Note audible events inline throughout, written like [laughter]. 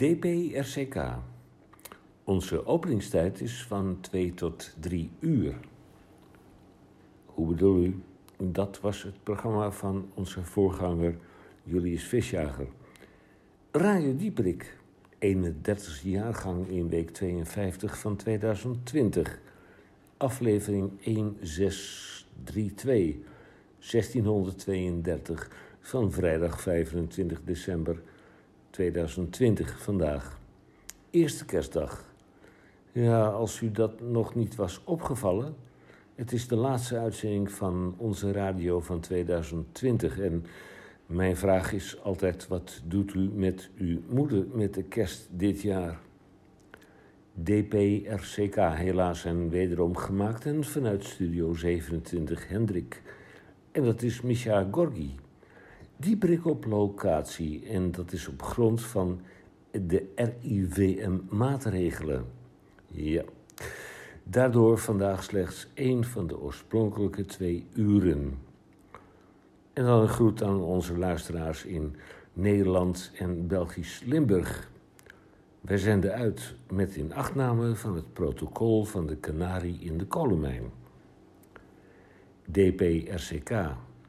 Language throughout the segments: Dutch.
DPRCK. Onze openingstijd is van 2 tot 3 uur. Hoe bedoel u? Dat was het programma van onze voorganger Julius Visjager. Radio Dieprik, 31 jaargang in week 52 van 2020. Aflevering 1632, 1632 van vrijdag 25 december 2020 vandaag. Eerste kerstdag. Ja, als u dat nog niet was opgevallen, het is de laatste uitzending van onze radio van 2020 en mijn vraag is altijd: wat doet u met uw moeder met de kerst dit jaar? DPRCK helaas en wederom gemaakt en vanuit Studio 27 Hendrik. En dat is Misha Gorgi. Die brik op locatie en dat is op grond van de RIVM-maatregelen. Ja. Daardoor vandaag slechts één van de oorspronkelijke twee uren. En dan een groet aan onze luisteraars in Nederland en Belgisch Limburg. Wij zenden uit met inachtname van het protocol van de Canarie in de kolenmijn. DPRCK,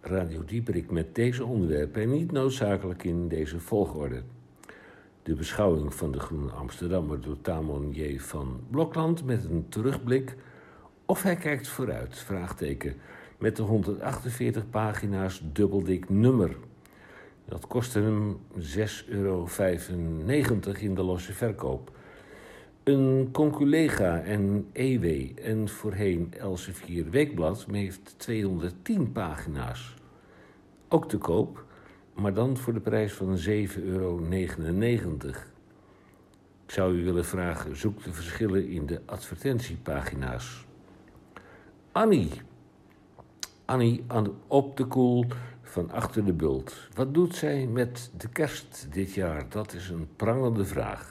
Radio Dieperik met deze onderwerpen en niet noodzakelijk in deze volgorde. De beschouwing van de Groene Amsterdammer door Tamon J. van Blokland met een terugblik of hij kijkt vooruit, vraagteken, met de 148 pagina's dubbeldik nummer. Dat kostte hem 6,95 euro in de losse verkoop. Een conculega en EW en voorheen Elsevier Weekblad heeft 210 pagina's. Ook te koop, maar dan voor de prijs van 7,99 euro. Ik zou u willen vragen, zoek de verschillen in de advertentiepagina's. Annie. Annie op de koel van achter de bult. Wat doet zij met de kerst dit jaar? Dat is een prangende vraag.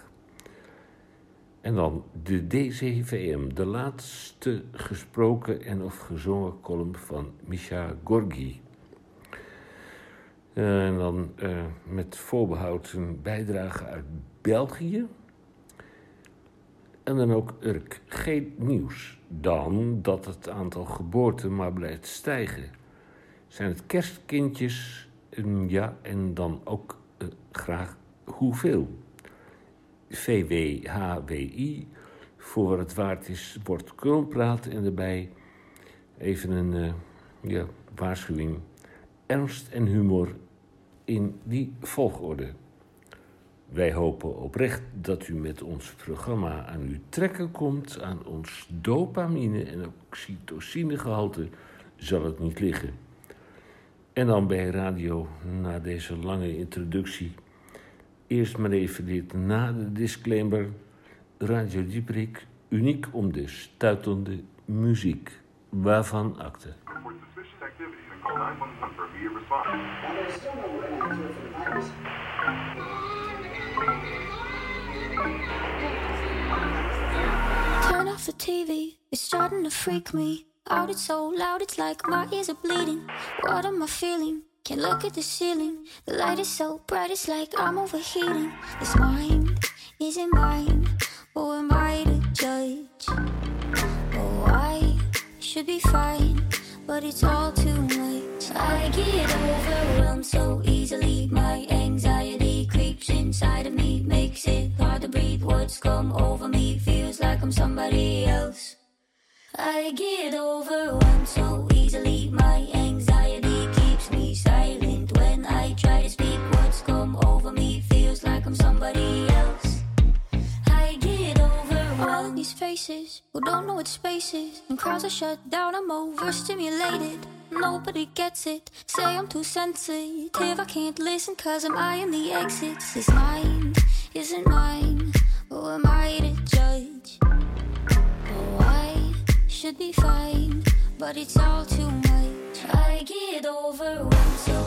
En dan de DCVM, de laatste gesproken en of gezongen column van Misha Gorgi. En dan uh, met voorbehoud een bijdrage uit België. En dan ook Urk. Geen nieuws. Dan dat het aantal geboorten maar blijft stijgen. Zijn het kerstkindjes? ja, en dan ook uh, graag hoeveel? VWHWI, voor wat het waard is, wordt kroonpraat en erbij even een ja, waarschuwing ernst en humor in die volgorde. Wij hopen oprecht dat u met ons programma aan uw trekken komt. Aan ons dopamine- en oxytocinegehalte zal het niet liggen. En dan bij radio, na deze lange introductie... eerst maar even dit na de disclaimer... Radio Dieprik, uniek om de stuitende muziek. Waarvan akte. Turn off the TV, it's starting to freak me out. It's so loud, it's like my ears are bleeding. What am I feeling? Can't look at the ceiling. The light is so bright, it's like I'm overheating. This mind isn't mine. Who am I to judge? Oh, I should be fine, but it's all too much. I get overwhelmed so easily. My anxiety creeps inside of me, makes it hard to breathe. Words come over me, feels like I'm somebody else. I get overwhelmed so easily. My anxiety me silent when I try to speak. Words come over me, feels like I'm somebody else. I get over overwhelmed. These faces who don't know what space is, and crowds are shut down. I'm overstimulated. Nobody gets it. Say I'm too sensitive. I can't listen cause I'm eyeing the exits. This mind isn't mine. Who am I to judge? Oh, I should be fine, but it's all too much. I get overwhelmed so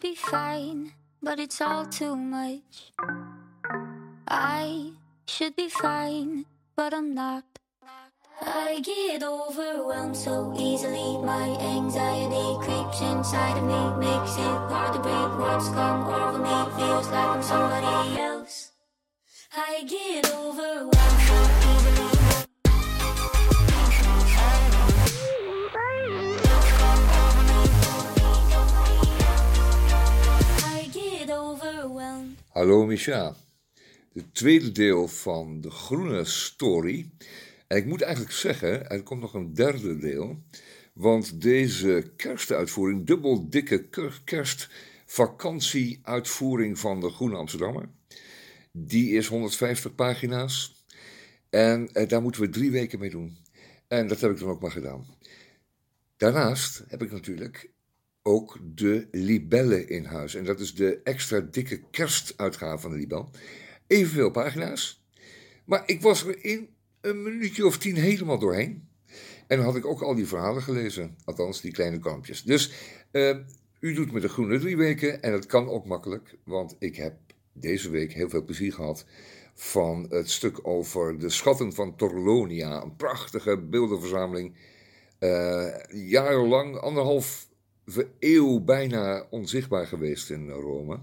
be fine, but it's all too much. I should be fine, but I'm not. I get overwhelmed so easily. My anxiety creeps inside of me, makes it hard to breathe. What's come over me feels like I'm somebody else. I get overwhelmed so easily. Hallo Micha. Het tweede deel van de groene story. En ik moet eigenlijk zeggen, er komt nog een derde deel. Want deze kerstuitvoering, dubbel dikke ker- kerstvakantieuitvoering van de Groene Amsterdammer. Die is 150 pagina's. En eh, daar moeten we drie weken mee doen. En dat heb ik dan ook maar gedaan. Daarnaast heb ik natuurlijk ook de libellen in huis. En dat is de extra dikke kerstuitgave van de libel. Evenveel pagina's. Maar ik was er in een minuutje of tien helemaal doorheen. En dan had ik ook al die verhalen gelezen. Althans, die kleine kampjes. Dus eh, u doet me de groene drie weken. En dat kan ook makkelijk. Want ik heb deze week heel veel plezier gehad van het stuk over de schatten van Torlonia. Een prachtige beeldenverzameling. Eh, jarenlang, anderhalf eeuw bijna onzichtbaar geweest in Rome.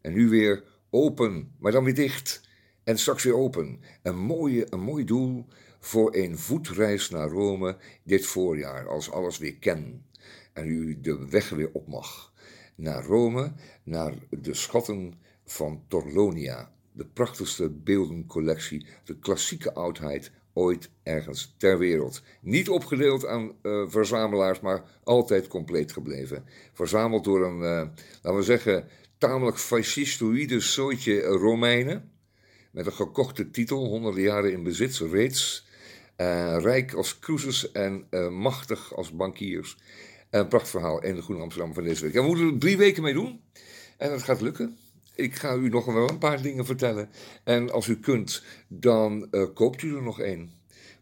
En nu weer open, maar dan weer dicht. En straks weer open. Een, mooie, een mooi doel voor een voetreis naar Rome dit voorjaar, als alles weer ken. En u de weg weer op mag. Naar Rome, naar de schatten van Torlonia. De prachtigste beeldencollectie, de klassieke oudheid ooit ergens ter wereld. Niet opgedeeld aan eh, verzamelaars, maar altijd compleet gebleven. Verzameld door een, eh, laten we zeggen, tamelijk fascistoïde soortje Romeinen. Met een gekochte titel, honderden jaren in bezit reeds. Eh, rijk als cruises en machtig als bankiers. Een prachtverhaal in de Groene Amsterdam van deze week. En we moeten er drie weken mee doen. En dat gaat lukken. Ik ga u nog wel een paar dingen vertellen. En als u kunt, dan eh, koopt u er nog één.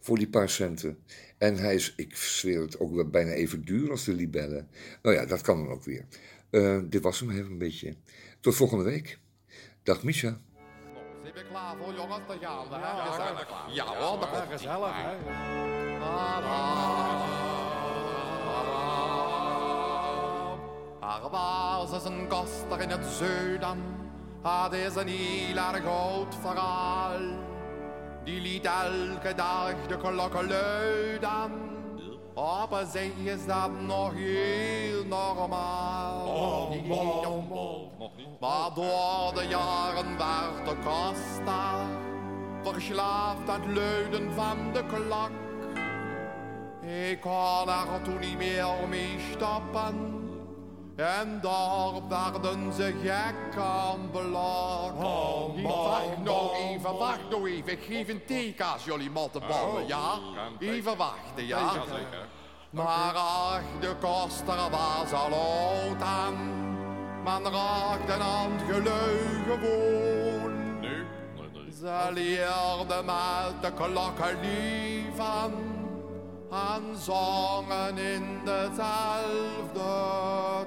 Voor die paar centen. En hij is, ik zweer het, ook wel bijna even duur als de libellen. Nou ja, dat kan dan ook weer. Eh, dit was hem even een beetje. Tot volgende week. Dag Misha. Zijn we klaar voor jongens? Dan gaan we. er klaar. Ja dat Ja, komt gezellig, Er was eens een koster in het zuiden, had is een heel erg oud verhaal. Die liet elke dag de klokken luiden. Op een zee is dat nog heel normaal. Maar door de jaren werd de koster verslaafd aan het luiden van de klok. Ik kon er toen niet meer mee stoppen. En daar werden ze gek aan belak. wacht nou even, wacht nou even. Ik geef een teken als jullie mottenballen, ja? Even wachten, ja? Maar ach, de koster was al oud aan. Men raakte aan het gelui gewoon. Ze leerden met de klokken lieven en zongen in dezelfde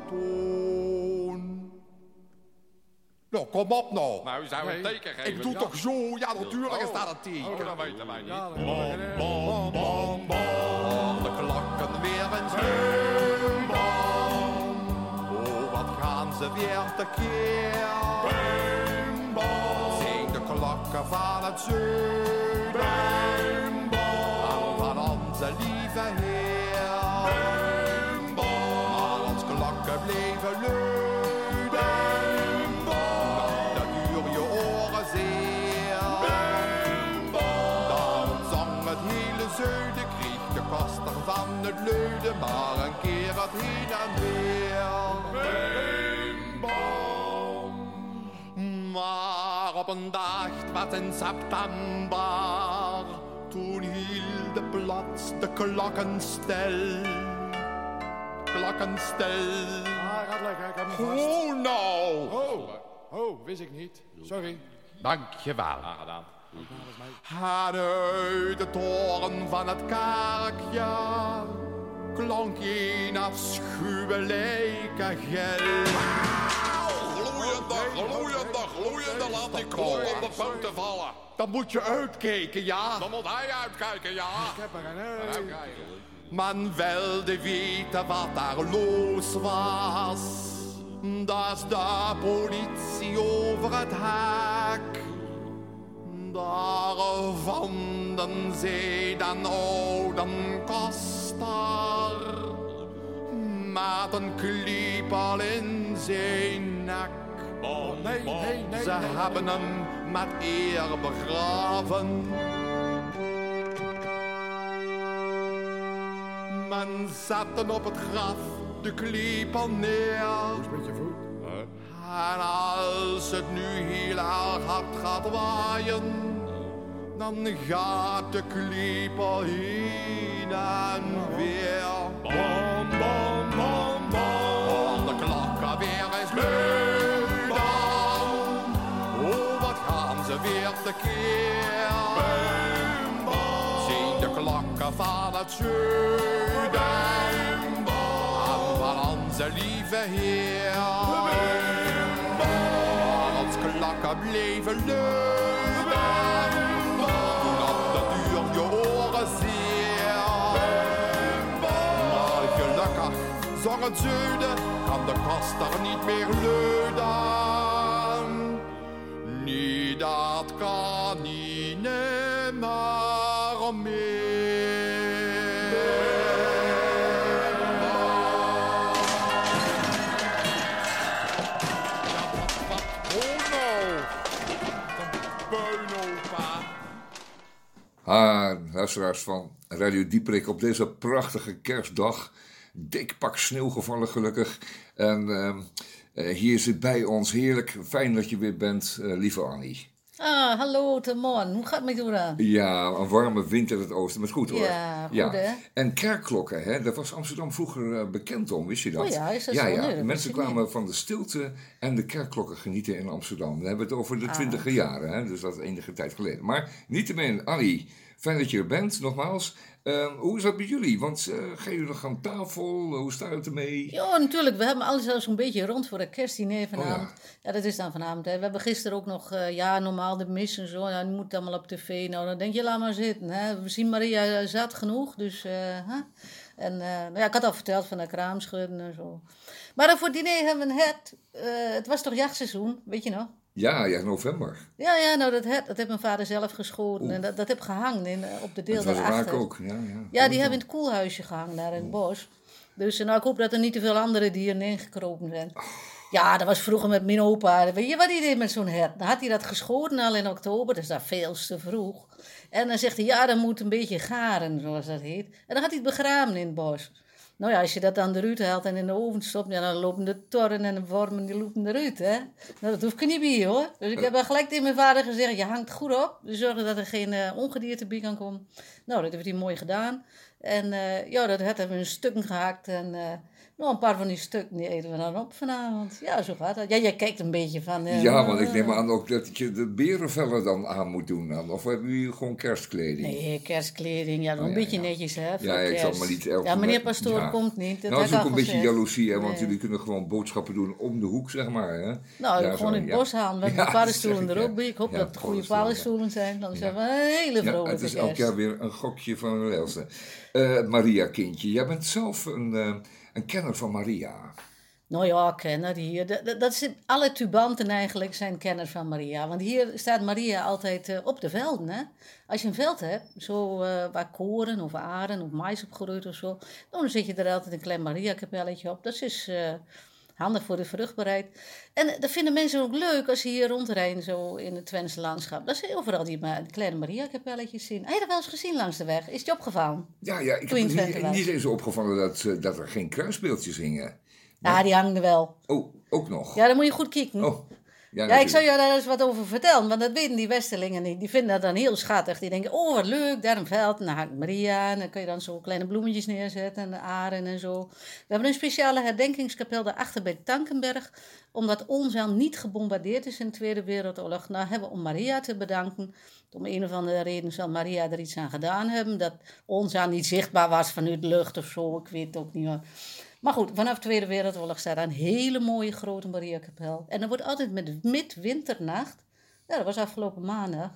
toon. Nou, kom op nou. Nou, zou een teken geven. Ik doe Ja. toch zo? Ja, natuurlijk is Oh. dat een teken. Oh, dat weten wij niet. Bom, bom, bom, bom. De klokken weer eens bom, bom. Oh, wat gaan ze weer tekeer. Bom, bom. Zijn de klokken van het zuiden. Maar een keer het heen en weer. Maar op een dag, het was in september, toen hield plots de klokken stil. Klokken stil. Ah, gaat lekker, ik heb hem vast. Oh nou! Oh, oh, wist ik niet. Sorry. Dankjewel. gedaan. En uit de toren van het kerkje klonk een afschuwelijke gil. Gloeiende, gloeiende, gloeiende, laat die kool op de punten vallen. Dan moet je uitkijken, ja. Dan moet hij uitkijken, ja. Ik heb er een Uitkijken. Man wilde weten wat daar los was. Dat is de politie over het hek. Daar vonden ze dan koster. Met een kliepel in zijn nek. Bom, Nee, nee, nee. Ze hebben hem met eer begraven. Men zette op het graf de kliepel neer. En als het nu heel erg hard gaat waaien, dan gaat de kliepel heen en weer. Bom, bom, bom, bom. De klokken weer eens dan. Oh, wat gaan ze weer tekeer. Bum, bom. Zie de klokken van het zuiden. En van onze lieve Heer. Klokken bleven luiden. Toen op de duur je oren zeer. Maar gelukkig zong het zuiden, kan de koster niet meer luiden. Luisteraars van Radio Dieprik op deze prachtige kerstdag. Dik pak sneeuw gevallen gelukkig. En eh, hier zit bij ons heerlijk. Fijn dat je weer bent, eh, lieve Annie. Ah, hallo Timon. Hoe gaat het met jou dan? Ja, een warme wind in het oosten, maar goed hoor. Ja, goed, hè? En kerkklokken, hè, daar was Amsterdam vroeger eh, bekend om, wist je dat? Oh ja, is dat ja, zo? Ja, Nee, mensen kwamen van de stilte en de kerkklokken genieten in Amsterdam. We hebben het over Ah. de twintiger jaren, hè, dus dat is enige tijd geleden. Maar niettemin, Annie, fijn dat je er bent, nogmaals. Eh, hoe is dat met jullie? Want eh gaan jullie nog aan tafel? Hoe staat het ermee? Ja, natuurlijk. We hebben alles al zo'n beetje rond voor het kerstdiner vanavond. Oh ja. dat is dan vanavond. Hè. We hebben gisteren ook nog, eh, ja, normaal de mis en zo. Nou, die moet allemaal op tv. Nou, dan denk je, laat maar zitten. Hè. We zien Maria eh, zat genoeg, dus... eh. En eh, nou ja, ik had al verteld van de kraamschudden en zo. Maar dan voor het diner hebben we een het. eh, het was toch jachtseizoen, weet je nog? Ja, ja, november. Ja, ja, nou dat het, dat heeft mijn vader zelf geschoten. En dat, dat heb gehangen in, eh, op de deel Dat ook. Ja, ja. Ja, die hebben in het koelhuisje gehangen daar in het bos. Dus nou, ik hoop dat er niet te veel andere dieren ingekropen zijn. Ja, dat was vroeger met mijn opa. Weet je wat hij deed met zo'n hert? Dan had hij dat geschoten al in oktober, dus dat veel te vroeg. En dan zegt hij, ja, dat moet een beetje garen, zoals dat heet. En dan gaat hij het begraven in het bos. Nou ja, als je dat dan eruit haalt en in de oven stopt, ja, dan lopen de torren en de wormen die lopen eruit, hè. Nou, dat hoef ik niet bij, hoor. Dus ik heb al gelijk tegen mijn vader gezegd, je hangt goed op. Dus zorgen dat er geen eh, ongedierte bij kan komen. Nou, dat heeft hij mooi gedaan. En eh, ja, dat hebben we in stukken gehakt. En eh, nou, een paar van die stukken die eten we dan op vanavond. Ja, zo gaat dat. Ja, jij kijkt een beetje van... eh, Ja, want ik neem aan ook dat je de berenvellen dan aan moet doen. Dan. Of hebben jullie gewoon kerstkleding? Nee, kerstkleding. Ja, een Oh, ja, beetje ja. netjes, hè. Ja, ik zal maar niet elke Ja, meneer Pastoor ja. komt niet. Dat nou, is ook een beetje jaloezie, hè, want Nee. jullie kunnen gewoon boodschappen doen om de hoek, zeg maar. Hè? Nou, gewoon zo, in het bos halen. We hebben Ja, de paddenstoelen dat zeg er ik, ook bij. Ik hoop dat het goede paddenstoelen, zijn. Dan zijn we een hele Ja, vrolijke het is elk jaar weer een gokje van een railste. Eh Maria, kindje, jij bent zelf een, eh, een kenner van Maria. Nou ja, kenner hier. Dat, dat, alle tubanten eigenlijk zijn kenners van Maria. Want hier staat Maria altijd eh, op de velden. Hè? Als je een veld hebt, zo eh, waar koren of aren of mais opgeroeid of zo, dan zet je er altijd een klein Maria-kapelletje op. Dat is eh, handig voor de vruchtbaarheid. En eh, dat vinden mensen ook leuk als ze hier rondrijden, zo in het Twentse landschap. Dat ze overal die ma- kleine Maria-kapelletjes zien. Heb je dat wel eens gezien langs de weg? Is het je opgevallen? Ja, ja ik Toen heb niet, niet eens opgevallen dat, eh, dat er geen kruisbeeldjes hingen. Ja, die hangen er wel. Oh, ook nog. Ja, dan moet je goed kijken. Oh, Ja, ik zou jou daar eens wat over vertellen, want dat weten die Westerlingen niet. Die vinden dat dan heel schattig. Die denken, oh wat leuk, daar een veld, en dan hangt Maria. En dan kun je dan zo kleine bloemetjes neerzetten en de aren en zo. We hebben een speciale herdenkingskapel daarachter bij Tankenberg. Omdat Onzaal niet gebombardeerd is in de Tweede Wereldoorlog. Nou hebben we om Maria te bedanken. Om een of andere reden zal Maria er iets aan gedaan hebben. Dat Onzaal niet zichtbaar was vanuit de lucht of zo, ik weet het ook niet hoor. Maar goed, vanaf de Tweede Wereldoorlog staat er een hele mooie grote Mariakapel. En dan wordt altijd met midwinternacht, ja, dat was afgelopen maandag.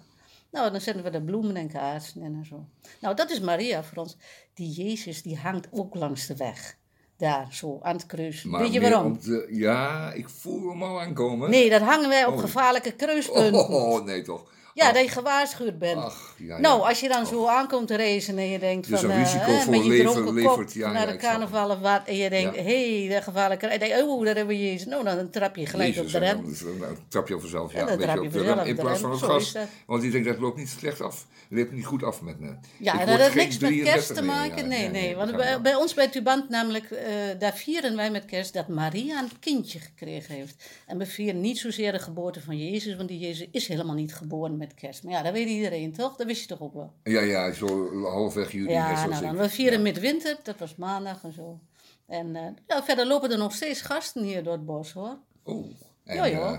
Nou, dan zetten we de bloemen en kaarsen en zo. Nou, dat is Maria voor ons. Die Jezus, die hangt ook langs de weg. Daar, zo, aan het kruis. Maar Weet je waarom? de- ja, ik voel hem al aankomen. Nee, dat hangen wij op Oh. gevaarlijke kruispunten. Oh, oh, nee toch. Ja, Ach, dat je gewaarschuwd bent. Ach, ja, ja. Nou, als je dan zo aankomt te racen en je denkt Dus van... een eh, risico hè, voor met je leven dronken levert- kop ja, naar de carnaval of wat. En je denkt, hé, hey, de gevaarlijke... En je denkt, oh, daar hebben we Jezus. Nou, dan trap je gelijk Jezus, op de rem. dan- dan trap je op vanzelf. Ja, dan trap je op de rem in plaats van het gas. dat. Want die denkt dat loopt niet slecht af. Dat loopt niet goed af met me. Ja, en dat heeft niks met 33 kerst te maken. Nee, nee. Want dat bij ons bij Tubant namelijk, eh, daar vieren wij met kerst dat Maria een kindje gekregen heeft. En we vieren niet zozeer de geboorte van Jezus, want die Jezus is helemaal niet geboren met kerst. Maar ja, dat weet iedereen toch? Dat wist je toch ook wel? Ja, ja, zo halfweg juli. Ja, nou, dan, we vieren Ja. midwinter, dat was maandag en zo. En eh, ja, verder lopen er nog steeds gasten hier door het bos hoor. Oh, en, Ja, joh.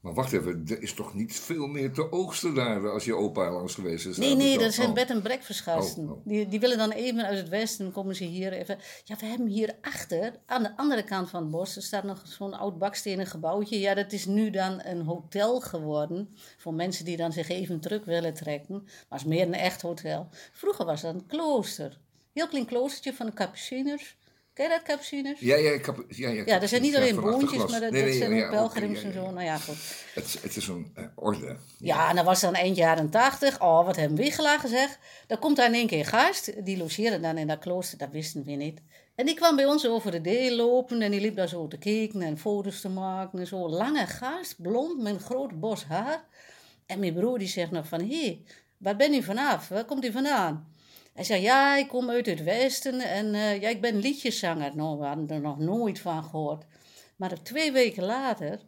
Maar wacht even, er is toch niet veel meer te oogsten daar als je opa langs geweest is? Nee, nee, dat zijn oh. bed- en breakfast gasten. Oh, oh. Die, die willen dan even uit het westen, komen ze hier even. Ja, we hebben hier achter, aan de andere kant van het bos, er staat nog zo'n oud bakstenen gebouwtje. Ja, dat is nu dan een hotel geworden. Voor mensen die dan zich even terug willen trekken. Maar het is meer een echt hotel. Vroeger was dat een klooster. Heel klein kloostertje van de Capuciners. Ken je dat, Capuciners? Ja, ja, ja, ja, Ja, er zijn niet alleen boontjes, maar dat, Nee, dat nee, zijn ook pelgrims en zo. Nou ja, goed. Het, het is een eh, orde. Ja, en dat was dan eind jaren tachtig. Oh, wat hebben we gelachen zeg. Dan komt daar in één keer gast. Die logeerde dan in dat klooster. Dat wisten we niet. En die kwam bij ons over de deel lopen. En die liep daar zo te kijken en foto's te maken. En zo lange gast, blond, met een groot bos haar. En mijn broer die zegt nog van... Hé, hey, waar ben je vanaf? Waar komt hij vandaan? Hij zei, ja, ik kom uit het westen. En eh, ja, ik ben liedjeszanger. Nou, we hadden er nog nooit van gehoord. Maar twee weken later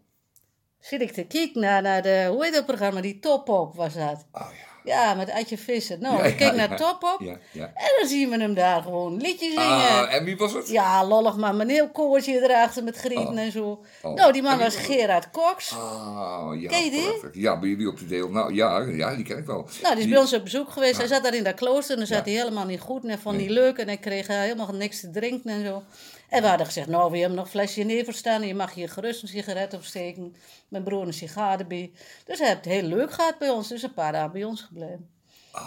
zit ik te kijken naar, naar de, hoe heet dat programma? Die Top Op was dat. Oh ja. Ja, met Adje Visser. Nou, ik keek naar. Top Op en dan zien we hem daar gewoon liedjes zingen. Ah, en wie was het? Ja, lollig maar een heel koortje erachter met grieten Oh. en zo. Oh. Nou, die man was Gerard Cox. Ah, ja. Ken je die? Ja, bij jullie op de deel. Nou, ja, ja, die ken ik wel. Nou, die is bij ons op bezoek geweest. Hij zat daar in dat klooster en dan zat hij helemaal niet goed. En hij vond niet leuk en hij kreeg eh, helemaal niks te drinken en zo. En we hadden gezegd, nou, we hebben nog een flesje never staan. Je mag hier gerust een sigaret opsteken. Mijn broer een sigaar erbij. Dus hij heeft het heel leuk gehad bij ons. Dus een paar dagen bij ons gebleven.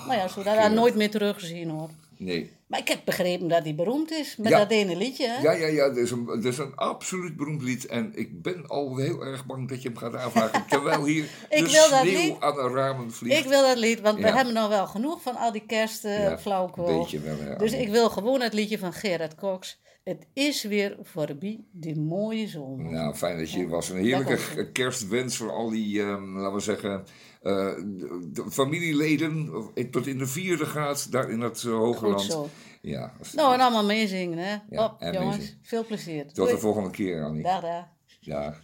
maar ja, zo dat Gerard. nooit meer teruggezien hoor. Nee. Maar ik heb begrepen dat hij beroemd is. Met Ja. dat ene liedje, hè? Ja, ja, ja, dat is, een, dat is een absoluut beroemd lied. En ik ben al heel erg bang dat je hem gaat aanvragen. [laughs] Terwijl hier Ik de wil dat lied. aan de ramen vliegt. Ik wil dat lied, want we Ja. hebben nog wel genoeg van al die Ja, kerstflauwekul. een beetje wel, ja. Dus ik wil gewoon het liedje van Gerard Cox. Het is weer voorbij, die mooie zomer. Nou, fijn dat je hier was. Een heerlijke kerstwens voor al die, ehm, laten we zeggen, eh, de- de familieleden. eh, Tot in de vierde gaat, daar in het uh, Hoge Goed Land. zo. Ja, Nou, en allemaal meezingen, hè? Ja, Op, en jongens. Veel plezier. Tot Doei. de volgende keer, Annie. Dag, dag. Dag.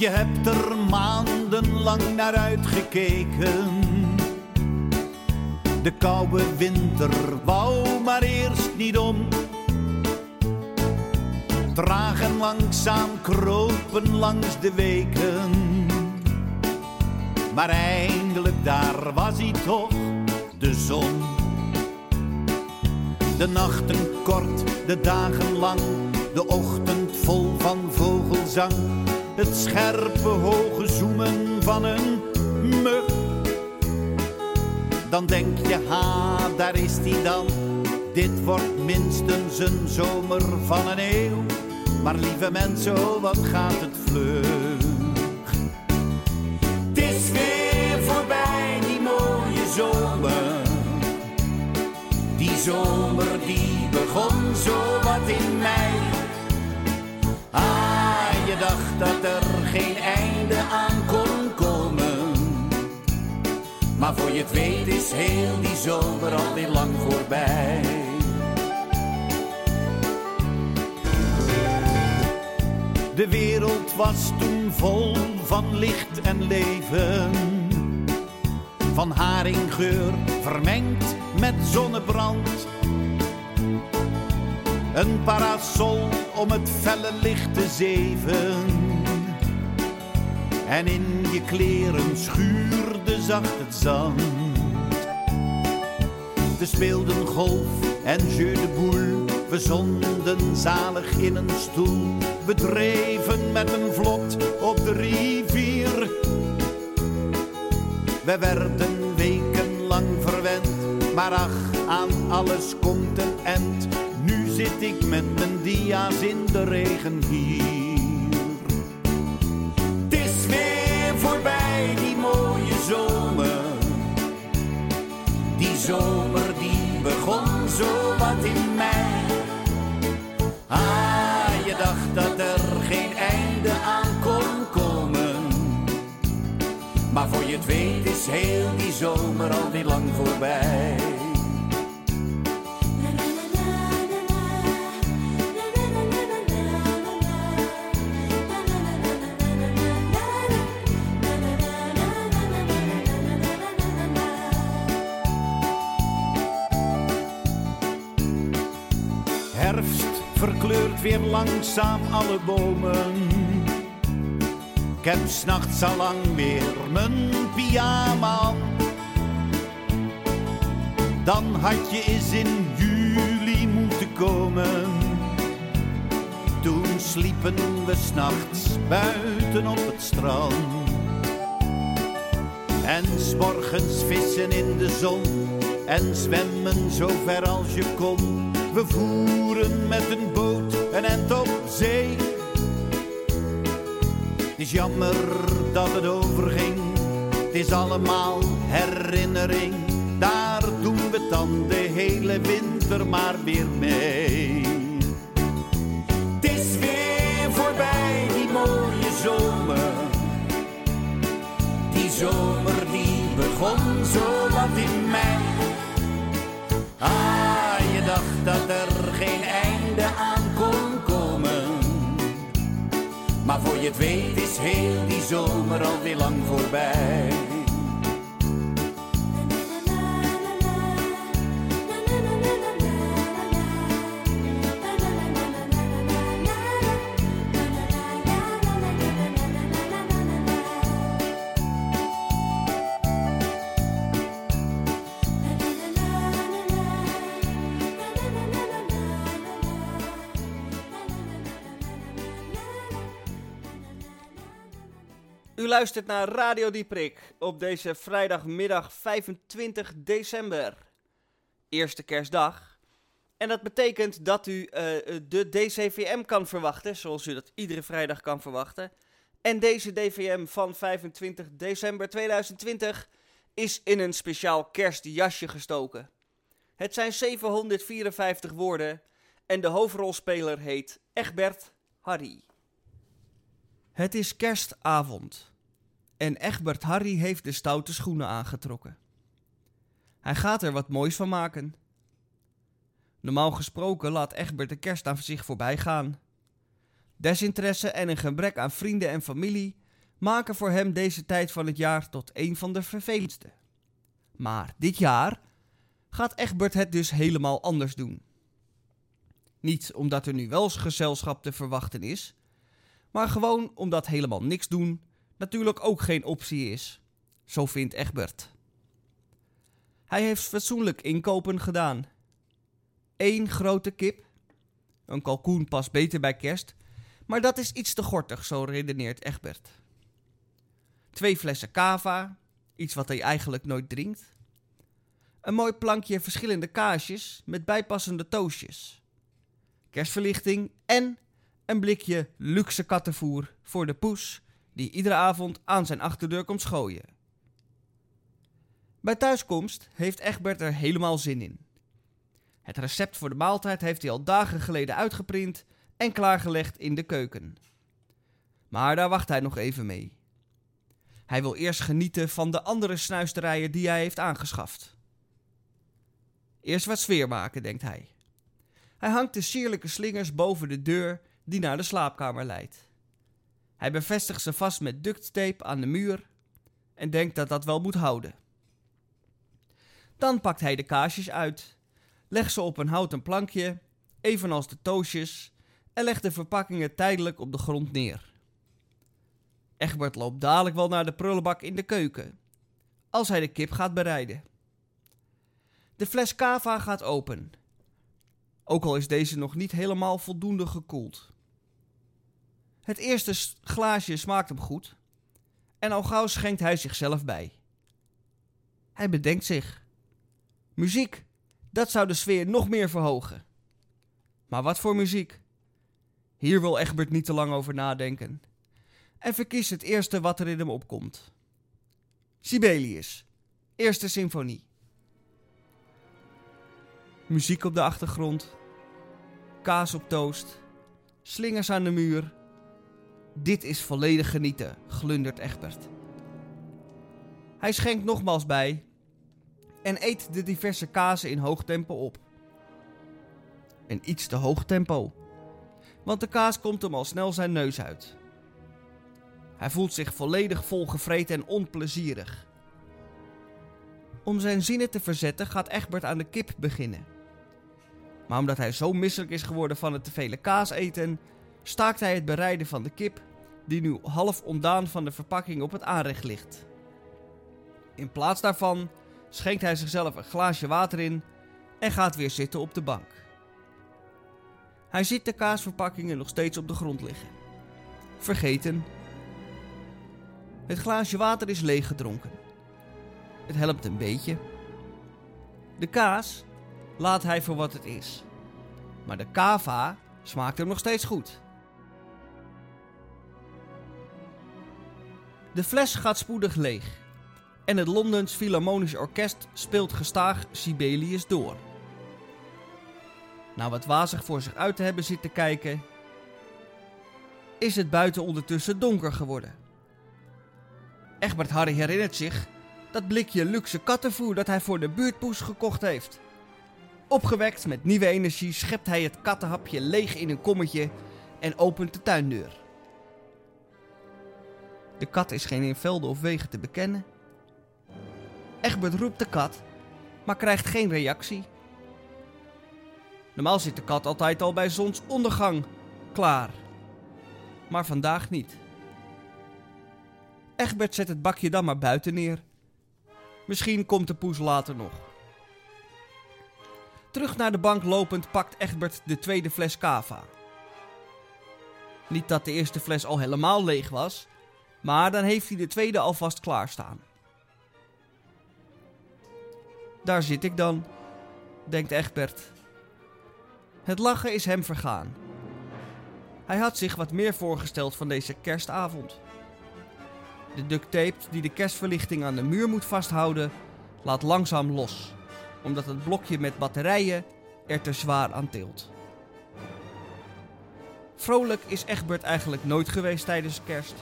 Je hebt er maandenlang naar uitgekeken. De koude winter wou maar eerst niet om. Traag en langzaam kropen langs de weken. Maar eindelijk daar was hij toch, de zon. De nachten kort, de dagen lang, de ochtend vol van vogelzang. Het scherpe hoge zoemen van een mug. Dan denk je, ha, daar is die dan. Dit wordt minstens een zomer van een eeuw. Maar lieve mensen, oh, wat gaat het vlug. Het is weer voorbij, die mooie zomer. Die zomer dat er geen einde aan kon komen. Maar voor je het weet is heel die zomer alweer lang voorbij. De wereld was toen vol van licht en leven. Van haringgeur vermengd met zonnebrand. Een parasol om het felle licht te zeven. En in je kleren schuurde zacht het zand. We speelden golf en jeu de boule. We zonden zalig in een stoel. We dreven met een vlot op de rivier. We werden wekenlang verwend, maar ach, aan alles komt een end. Zit ik met mijn dia's in de regen hier. Het is weer voorbij, die mooie zomer. Die zomer die begon zo wat in mei. Ah, je dacht dat er geen einde aan kon komen. Maar voor je het weet is heel die zomer alweer lang voorbij. Weer langzaam alle bomen. Ik heb s'nachts al lang weer mijn pyjama. Dan had je eens in juli moeten komen. Toen sliepen we s'nachts buiten op het strand. En s'morgens vissen in de zon en zwemmen zo ver als je kon. We voeren met een boot een end op zee. Het is jammer dat het overging, het is allemaal herinnering. Daar doen we dan de hele winter maar weer mee. Het is weer voorbij, die mooie zomer. Die zomer die begon zo wat in mei. Ah, je dacht dat er geen einde aan Maar voor je het weet is heel die zomer alweer lang voorbij. Luistert naar Radio Dieprik op deze vrijdagmiddag 25 december. Eerste kerstdag. En dat betekent dat u eh, de DCVM kan verwachten, zoals u dat iedere vrijdag kan verwachten. En deze DVM van 25 december 2020 is in een speciaal kerstjasje gestoken. Het zijn 754 woorden en de hoofdrolspeler heet Egbert Harry. Het is kerstavond en Egbert Harry heeft de stoute schoenen aangetrokken. Hij gaat er wat moois van maken. Normaal gesproken laat Egbert de kerst aan zich voorbij gaan. Desinteresse en een gebrek aan vrienden en familie maken voor hem deze tijd van het jaar tot een van de vervelendste. Maar dit jaar gaat Egbert het dus helemaal anders doen. Niet omdat er nu wel gezelschap te verwachten is, maar gewoon omdat helemaal niks doen natuurlijk ook geen optie is. Zo vindt Egbert. Hij heeft fatsoenlijk inkopen gedaan. Eén grote kip. Een kalkoen past beter bij kerst, maar dat is iets te gortig, zo redeneert Egbert. Twee flessen cava, iets wat hij eigenlijk nooit drinkt. Een mooi plankje verschillende kaasjes met bijpassende toastjes. Kerstverlichting en een blikje luxe kattenvoer voor de poes die iedere avond aan zijn achterdeur komt schooien. Bij thuiskomst heeft Egbert er helemaal zin in. Het recept voor de maaltijd heeft hij al dagen geleden uitgeprint en klaargelegd in de keuken. Maar daar wacht hij nog even mee. Hij wil eerst genieten van de andere snuisterijen die hij heeft aangeschaft. Eerst wat sfeer maken, denkt hij. Hij hangt de sierlijke slingers boven de deur die naar de slaapkamer leidt. Hij bevestigt ze vast met ducttape aan de muur en denkt dat dat wel moet houden. Dan pakt hij de kaasjes uit, legt ze op een houten plankje, evenals de toosjes, en legt de verpakkingen tijdelijk op de grond neer. Egbert loopt dadelijk wel naar de prullenbak in de keuken, als hij de kip gaat bereiden. De fles cava gaat open, ook al is deze nog niet helemaal voldoende gekoeld. Het eerste glaasje smaakt hem goed en al gauw schenkt hij zichzelf bij. Hij bedenkt zich. Muziek, dat zou de sfeer nog meer verhogen. Maar wat voor muziek? Hier wil Egbert niet te lang over nadenken. En verkiest het eerste wat er in hem opkomt. Sibelius, eerste symfonie. Muziek op de achtergrond. Kaas op toast. Slingers aan de muur. Dit is volledig genieten, glundert Egbert. Hij schenkt nogmaals bij en eet de diverse kazen in hoog tempo op. Een iets te hoog tempo, want de kaas komt hem al snel zijn neus uit. Hij voelt zich volledig volgevreten en onplezierig. Om zijn zinnen te verzetten gaat Egbert aan de kip beginnen. Maar omdat hij zo misselijk is geworden van het te vele kaas eten, staakt hij het bereiden van de kip, die nu half ontdaan van de verpakking op het aanrecht ligt. In plaats daarvan schenkt hij zichzelf een glaasje water in en gaat weer zitten op de bank. Hij ziet de kaasverpakkingen nog steeds op de grond liggen. Vergeten. Het glaasje water is leeggedronken. Het helpt een beetje. De kaas laat hij voor wat het is. Maar de kava smaakt hem nog steeds goed. De fles gaat spoedig leeg. En het Londens Philharmonisch Orkest speelt gestaag Sibelius door. Na wat wazig voor zich uit te hebben zitten kijken, is het buiten ondertussen donker geworden. Egbert Harry herinnert zich dat blikje luxe kattenvoer dat hij voor de buurtpoes gekocht heeft. Opgewekt met nieuwe energie schept hij het kattenhapje leeg in een kommetje en opent de tuindeur. De kat is geen in velden of wegen te bekennen. Egbert roept de kat, maar krijgt geen reactie. Normaal zit de kat altijd al bij zonsondergang klaar. Maar vandaag niet. Egbert zet het bakje dan maar buiten neer. Misschien komt de poes later nog. Terug naar de bank lopend pakt Egbert de tweede fles cava. Niet dat de eerste fles al helemaal leeg was, maar dan heeft hij de tweede alvast klaarstaan. Daar zit ik dan, denkt Egbert. Het lachen is hem vergaan. Hij had zich wat meer voorgesteld van deze kerstavond. De duct tape die de kerstverlichting aan de muur moet vasthouden, laat langzaam los, omdat het blokje met batterijen er te zwaar aan tilt. Vrolijk is Egbert eigenlijk nooit geweest tijdens kerst.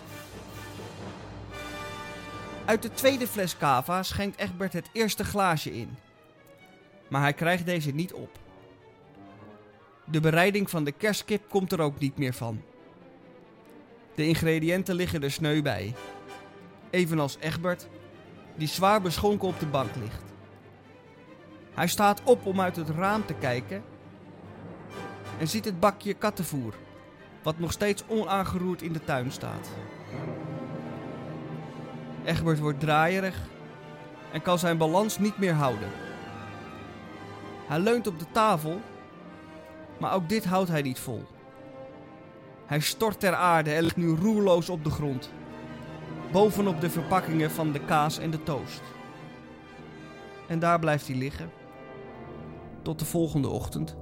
Uit de tweede fles cava schenkt Egbert het eerste glaasje in. Maar hij krijgt deze niet op. De bereiding van de kerstkip komt er ook niet meer van. De ingrediënten liggen er sneu bij. Evenals Egbert, die zwaar beschonken op de bank ligt. Hij staat op om uit het raam te kijken en ziet het bakje kattenvoer, wat nog steeds onaangeroerd in de tuin staat. Egbert wordt draaierig en kan zijn balans niet meer houden. Hij leunt op de tafel, maar ook dit houdt hij niet vol. Hij stort ter aarde en ligt nu roerloos op de grond, bovenop de verpakkingen van de kaas en de toast. En daar blijft hij liggen, tot de volgende ochtend.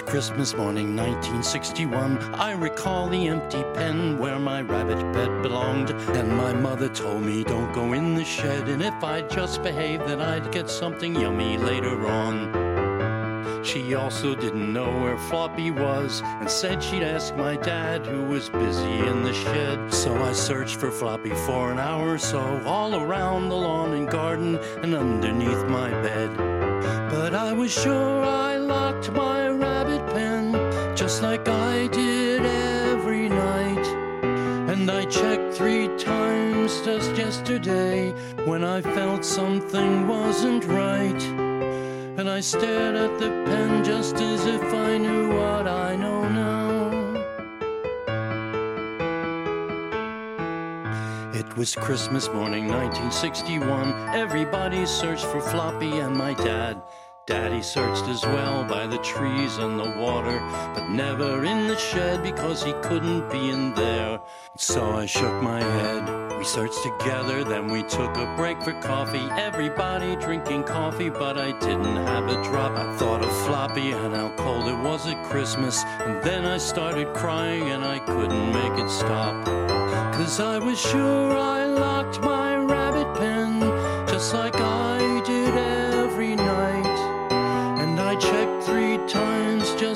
Christmas morning 1961. I recall the empty pen where my rabbit bed belonged. And my mother told me, don't go in the shed. And if I'd just behave, then I'd get something yummy later on. She also didn't know where Floppy was and said she'd ask my dad, who was busy in the shed. So I searched for Floppy for an hour or so, all around the lawn and garden and underneath my bed. But I was sure I locked my just like I did every night. And I checked three times just yesterday when I felt something wasn't right. And I stared at the pen just as if I knew what I know now. It was Christmas morning 1961. Everybody searched for Floppy and my dad. Daddy searched as well by the trees and the water, but never in the shed because he couldn't be in there. So I shook my head. We searched together, then we took a break for coffee. Everybody drinking coffee, but I didn't have a drop. I thought of Floppy and how cold it was at Christmas. And then I started crying and I couldn't make it stop. Cause I was sure I locked my rabbit pen just like I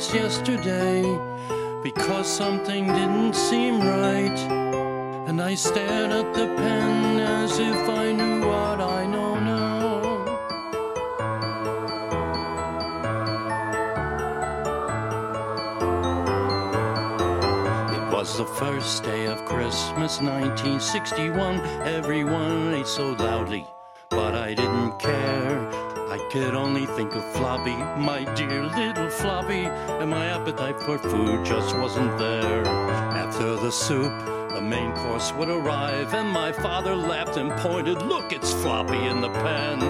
yesterday because something didn't seem right. And I stared at the pen as if I knew what I know now. It was the first day of Christmas 1961. Everyone ate so loudly, but I didn't care. I could only think of Floppy, my dear little Floppy, and my appetite for food just wasn't there. After the soup, the main course would arrive, and my father laughed and pointed, Look, it's Floppy in the pan.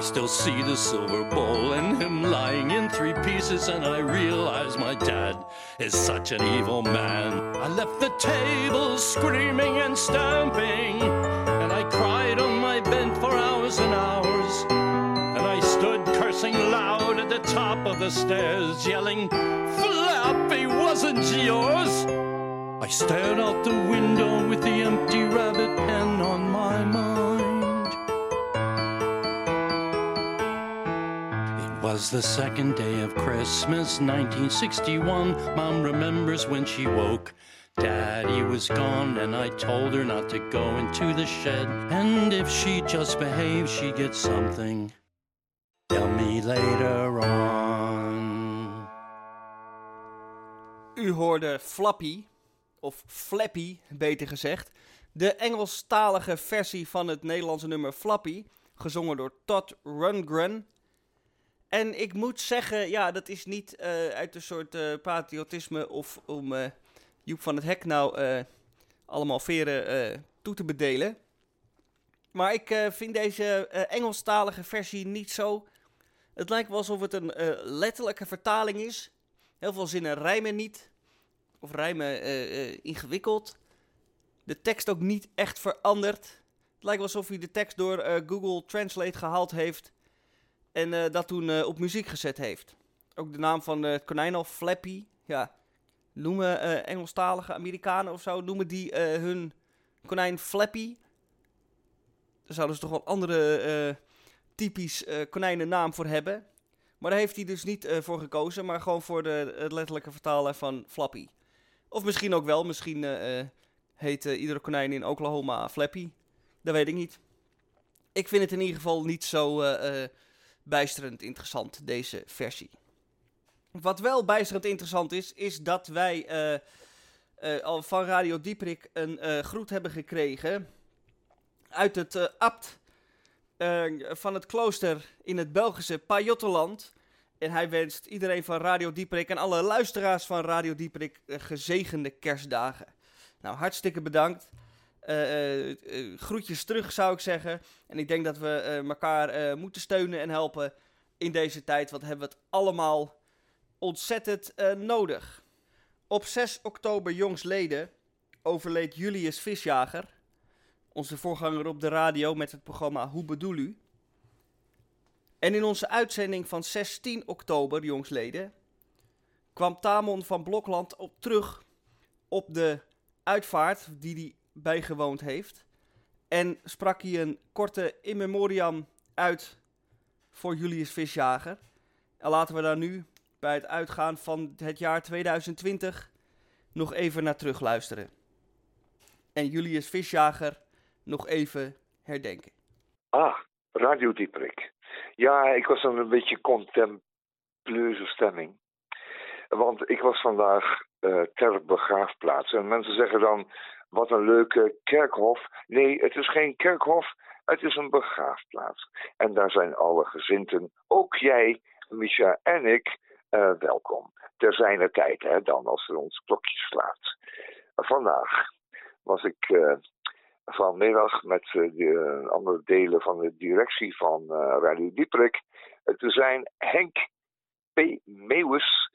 I still see the silver bowl and him lying in three pieces, and I realize my dad is such an evil man. I left the table screaming and stamping, the top of the stairs, yelling, Flappy wasn't yours! I stared out the window with the empty rabbit pen on my mind. It was the second day of Christmas, 1961. Mom remembers when she woke. Daddy was gone, and I told her not to go into the shed. And if she just behaved, she'd get something. Tell me later on. U hoorde Flappy, of Flappy beter gezegd, de Engelstalige versie van het Nederlandse nummer Flappy, gezongen door Todd Rundgren. En ik moet zeggen, ja, dat is niet eh, uit een soort eh, patriotisme of om eh, Joep van het Hek nou allemaal veren toe te bedelen. Maar ik vind deze Engelstalige versie niet zo. Het lijkt wel alsof het een eh, letterlijke vertaling is. Heel veel zinnen rijmen niet. Of rijmen eh, eh, ingewikkeld. De tekst ook niet echt veranderd. Het lijkt wel alsof hij de tekst door Google Translate gehaald heeft. En dat toen op muziek gezet heeft. Ook de naam van het konijn al, Flappy. Ja, noemen eh, Engelstalige Amerikanen of zo, noemen die hun konijn Flappy. Daar zouden ze toch wel andere typisch eh konijnennaam voor hebben. Maar daar heeft hij dus niet eh, voor gekozen, maar gewoon voor de, het letterlijke vertalen van Flappy. Of misschien ook wel, misschien eh, heet iedere konijn in Oklahoma Flappy. Dat weet ik niet. Ik vind het in ieder geval niet zo bijsterend interessant, deze versie. Wat wel bijsterend interessant is, is dat wij al van Radio Dieprik een groet hebben gekregen uit het abt eh, van het klooster in het Belgische Pajottenland. En hij wenst iedereen van Radio Dieprik en alle luisteraars van Radio Dieprik eh, gezegende kerstdagen. Nou, hartstikke bedankt. Eh, eh, groetjes terug zou ik zeggen. En ik denk dat we elkaar moeten steunen en helpen in deze tijd. Want hebben we het allemaal ontzettend nodig. Op 6 oktober jongsleden overleed Julius Visjager. Onze voorganger op de radio met het programma Hoe bedoel u? En in onze uitzending van 16 oktober jongsleden kwam Tamon van Blokland op terug op de uitvaart die hij bijgewoond heeft. En sprak hij een korte in memoriam uit voor Julius Visjager. En laten we daar nu bij het uitgaan van het jaar 2020 nog even naar terug luisteren. En Julius Visjager nog even herdenken. Ah, Radio Dieprik. Ja, ik was dan een beetje contempleuze stemming. Want ik was vandaag uh, ter begraafplaats. En mensen zeggen dan, wat een leuke kerkhof. Nee, het is geen kerkhof, het is een begraafplaats. En daar zijn alle gezinten, ook jij, Misha en ik, uh, welkom. Ter zijner tijd, hè, dan als er ons klokje slaat. vandaag was ik uh, vanmiddag met uh, de andere delen van de directie van Radio Dieprik te zijn. Henk P. Meeuwis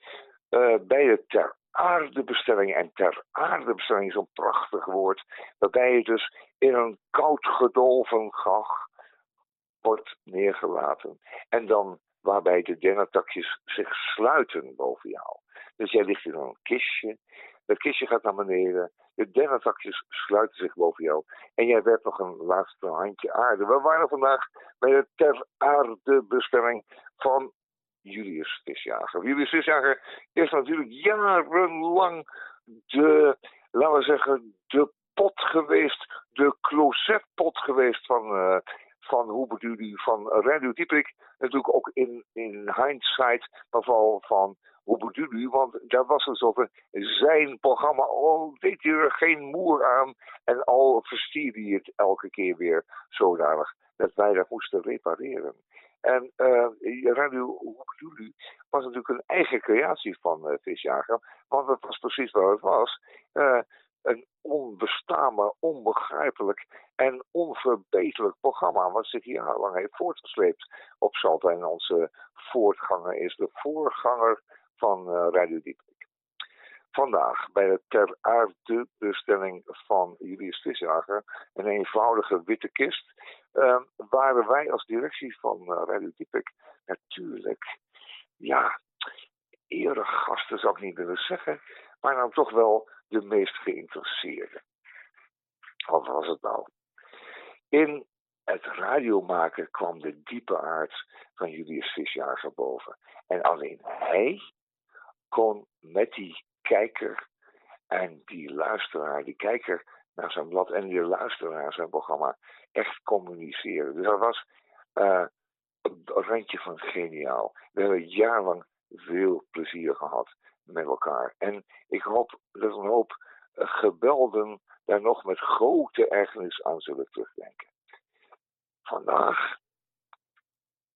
bij de Ter aardebestelling. En ter aardebestelling is een prachtig woord. Waarbij je dus in een koud gedolven gach wordt neergelaten. En dan waarbij de dennentakjes zich sluiten boven jou. Dus jij ligt in een kistje. Dat kistje gaat naar beneden. De dennentakjes sluiten zich boven jou. En jij werpt nog een laatste handje aarde. We waren vandaag bij de ter aardebestelling van Julius Visjager. Julius Visjager is natuurlijk jarenlang de, laten we zeggen, de pot geweest, de closetpot geweest van, uh, van hoe bedoel van Radio Dieprik. Natuurlijk ook in, in hindsight, maar vooral van hoe bedoel u, want daar was het over zijn programma. Al deed hij er geen moer aan en al verstierde hij het elke keer weer zodanig dat wij dat moesten repareren. En uh, Radio Hoekjulu was natuurlijk een eigen creatie van uh, Visjager. Want dat was precies wat het was. Uh, een onbestaanbaar, onbegrijpelijk en onverbeterlijk programma. Wat zich jarenlang heeft voortgesleept op Salta. En onze voortganger is de voorganger van Radio Dieprik. Vandaag bij de ter aarde bestelling van Julius Visjager, een eenvoudige witte kist, uh, waren wij als directie van uh, Radio Diepik natuurlijk, ja, eregasten zou ik niet willen zeggen, maar dan toch wel de meest geïnteresseerden. Wat was het nou? In het radiomaken kwam de diepe aard van Julius Visjager boven. En alleen hij kon met die kijker en die luisteraar, die kijker naar zijn blad en die luisteraar naar zijn programma echt communiceren. Dus dat was een randje van geniaal. We hebben jarenlang veel plezier gehad met elkaar. En ik hoop dat een hoop gebelden daar nog met grote ergernis aan zullen terugdenken. Vandaag,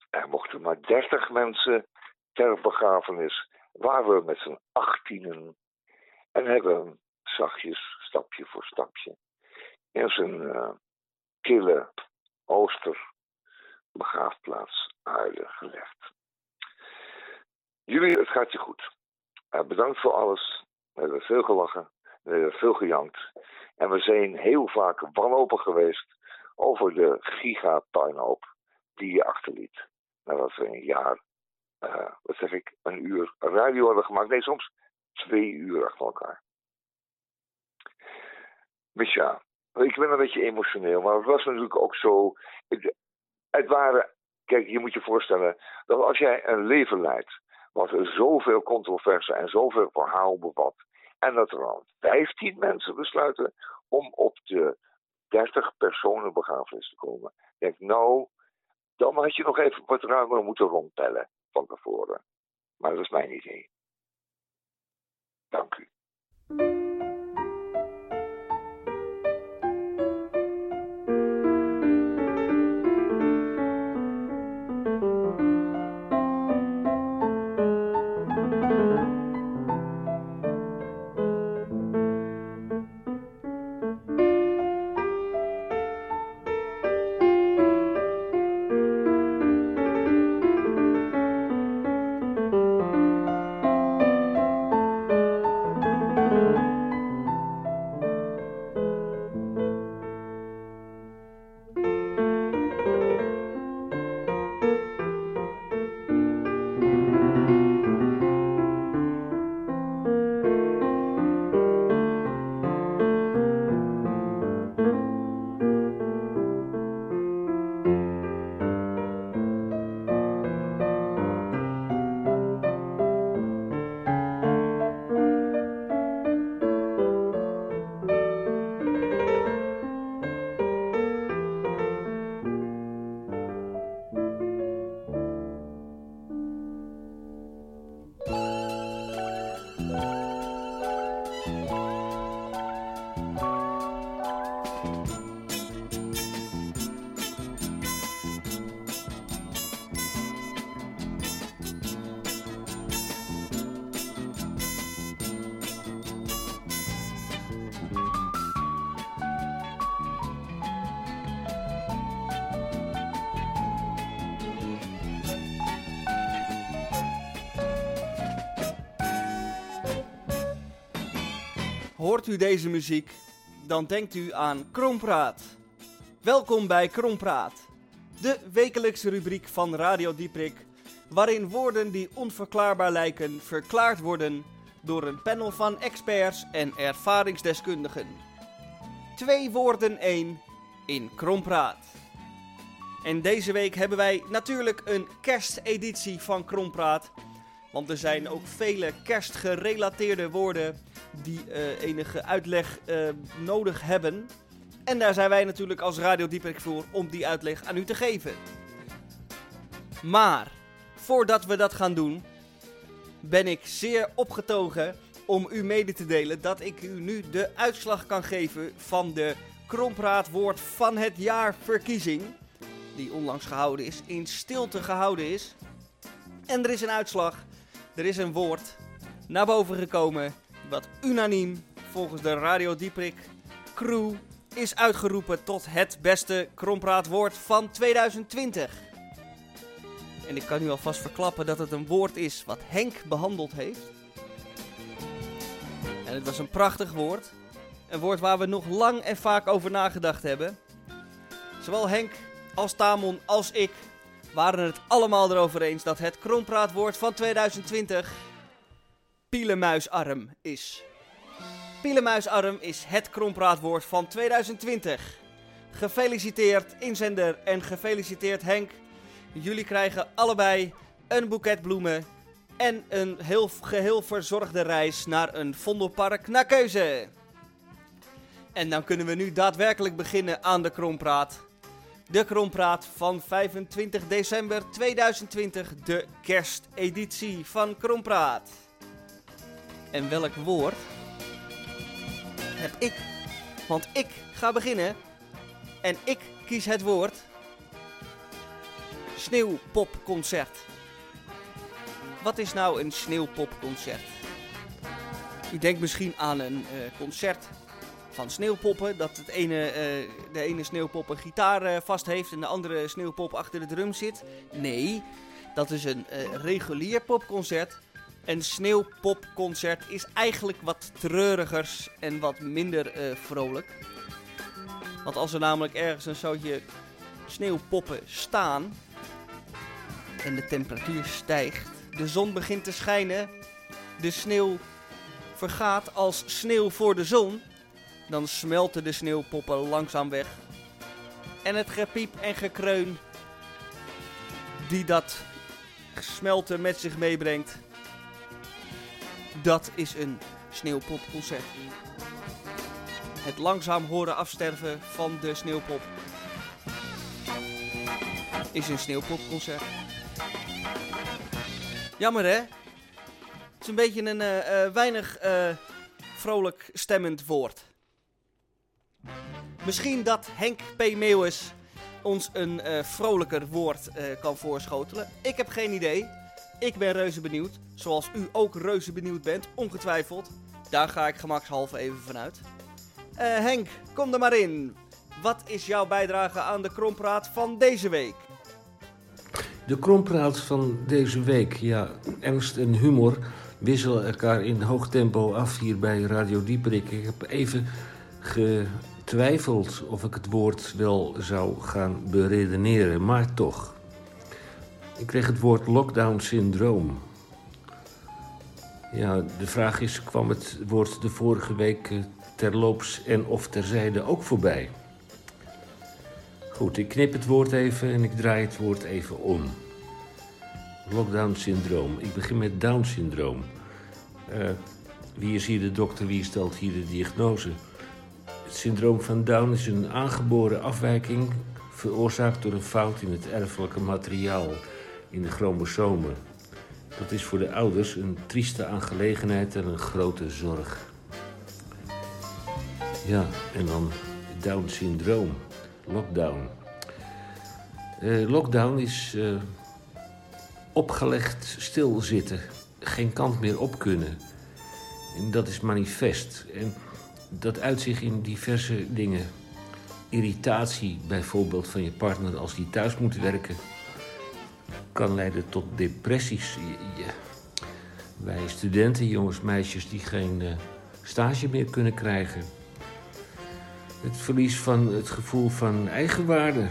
er mochten maar 30 mensen ter begrafenis waren we met z'n achttienen en hebben zachtjes, stapje voor stapje, in zijn uh, kille ooster begraafplaats aarde gelegd. Jullie, het gaat je goed. Uh, bedankt voor alles. We hebben veel gelachen. We hebben veel gejankt. En we zijn heel vaak wanhopig geweest over de gigapuinhoop die je achterliet. Nadat we een jaar uh, wat zeg ik, een uur radio hadden gemaakt. Nee, soms twee uur achter elkaar. Dus ja, ik ben een beetje emotioneel, maar het was natuurlijk ook zo. Het, het waren, kijk, je moet je voorstellen dat als jij een leven leidt, wat zoveel controverse en zoveel verhaal bevat, en dat er dan 15 mensen besluiten om op de 30 personen begrafenis te komen. Denk, nou, dan had je nog even wat ruimer moeten rondtellen van tevoren. Maar dat is mijn idee. Dank u. u deze muziek, dan denkt u aan Krompraat. Welkom bij Krompraat, de wekelijkse rubriek van Radio Dieprik, waarin woorden die onverklaarbaar lijken verklaard worden door een panel van experts en ervaringsdeskundigen. Twee woorden één in Krompraat. En deze week hebben wij natuurlijk een kersteditie van Krompraat. Want er zijn ook vele kerstgerelateerde woorden die eh, enige uitleg eh, nodig hebben. En daar zijn wij natuurlijk als Radio Dieprik voor om die uitleg aan u te geven. Maar voordat we dat gaan doen, ben ik zeer opgetogen om u mede te delen dat ik u nu de uitslag kan geven van de Krompraatwoord van het jaar verkiezing. Die onlangs gehouden is, in stilte gehouden is. En er is een uitslag, er is een woord naar boven gekomen wat unaniem volgens de Radio Dieprik crew is uitgeroepen tot het beste krompraatwoord van 2020. En ik kan u alvast verklappen dat het een woord is wat Henk behandeld heeft. En het was een prachtig woord. Een woord waar we nog lang en vaak over nagedacht hebben. Zowel Henk als Tamon als ik waren het allemaal erover eens dat het krompraatwoord van 2020 Pielemuisarm is. Pielemuisarm is het krompraatwoord van 2020. Gefeliciteerd inzender en gefeliciteerd Henk. Jullie krijgen allebei een boeket bloemen en een heel geheel verzorgde reis naar een Vondelpark naar keuze. En dan kunnen we nu daadwerkelijk beginnen aan de krompraat. De krompraat van 25 december 2020, de kersteditie van Krompraat. En welk woord heb ik? Want ik ga beginnen en ik kies het woord sneeuwpopconcert. Wat is nou een sneeuwpopconcert? U denkt misschien aan een eh, concert van sneeuwpoppen. Dat het ene, eh, de ene sneeuwpop een gitaar eh, vast heeft en de andere sneeuwpop achter de drum zit. Nee, dat is een regulier popconcert. Een sneeuwpopconcert is eigenlijk wat treurigers en wat minder eh, vrolijk. Want als er namelijk ergens een zootje sneeuwpoppen staan en de temperatuur stijgt, de zon begint te schijnen, de sneeuw vergaat als sneeuw voor de zon, dan smelten de sneeuwpoppen langzaam weg. En het gepiep en gekreun die dat smelten met zich meebrengt, dat is een sneeuwpopconcert. Het langzaam horen afsterven van de sneeuwpop is een sneeuwpopconcert. Jammer hè? Het is een beetje een eh, eh, weinig eh, vrolijk stemmend woord. Misschien dat Henk P. Meeuwis ons een vrolijker woord kan voorschotelen. Ik heb geen idee. Ik ben reuze benieuwd. Zoals u ook reuze benieuwd bent, ongetwijfeld. Daar ga ik gemakshalve even vanuit. Eh Henk, kom er maar in. Wat is jouw bijdrage aan de krompraat van deze week? De krompraat van deze week, ja, ernst en humor wisselen elkaar in hoog tempo af hier bij Radio Dieperik. Ik heb even getwijfeld of ik het woord wel zou gaan beredeneren, maar toch. Ik kreeg het woord lockdown-syndroom. Ja, de vraag is, kwam het woord de vorige week eh, terloops en of terzijde ook voorbij? Goed, ik knip het woord even en ik draai het woord even om. Lockdown-syndroom. Ik begin met Down-syndroom. Eh, wie is hier de dokter, wie stelt hier de diagnose? Het syndroom van Down is een aangeboren afwijking veroorzaakt door een fout in het erfelijke materiaal in de chromosomen. Dat is voor de ouders een trieste aangelegenheid en een grote zorg. Ja, en dan Down-syndroom, lockdown. Eh, lockdown is eh, opgelegd stilzitten, geen kant meer op kunnen. En dat is manifest. En dat uit zich in diverse dingen. Irritatie bijvoorbeeld van je partner als die thuis moet werken. Kan leiden tot depressies. Wij studenten, jongens, meisjes die geen eh, stage meer kunnen krijgen. Het verlies van het gevoel van eigenwaarde.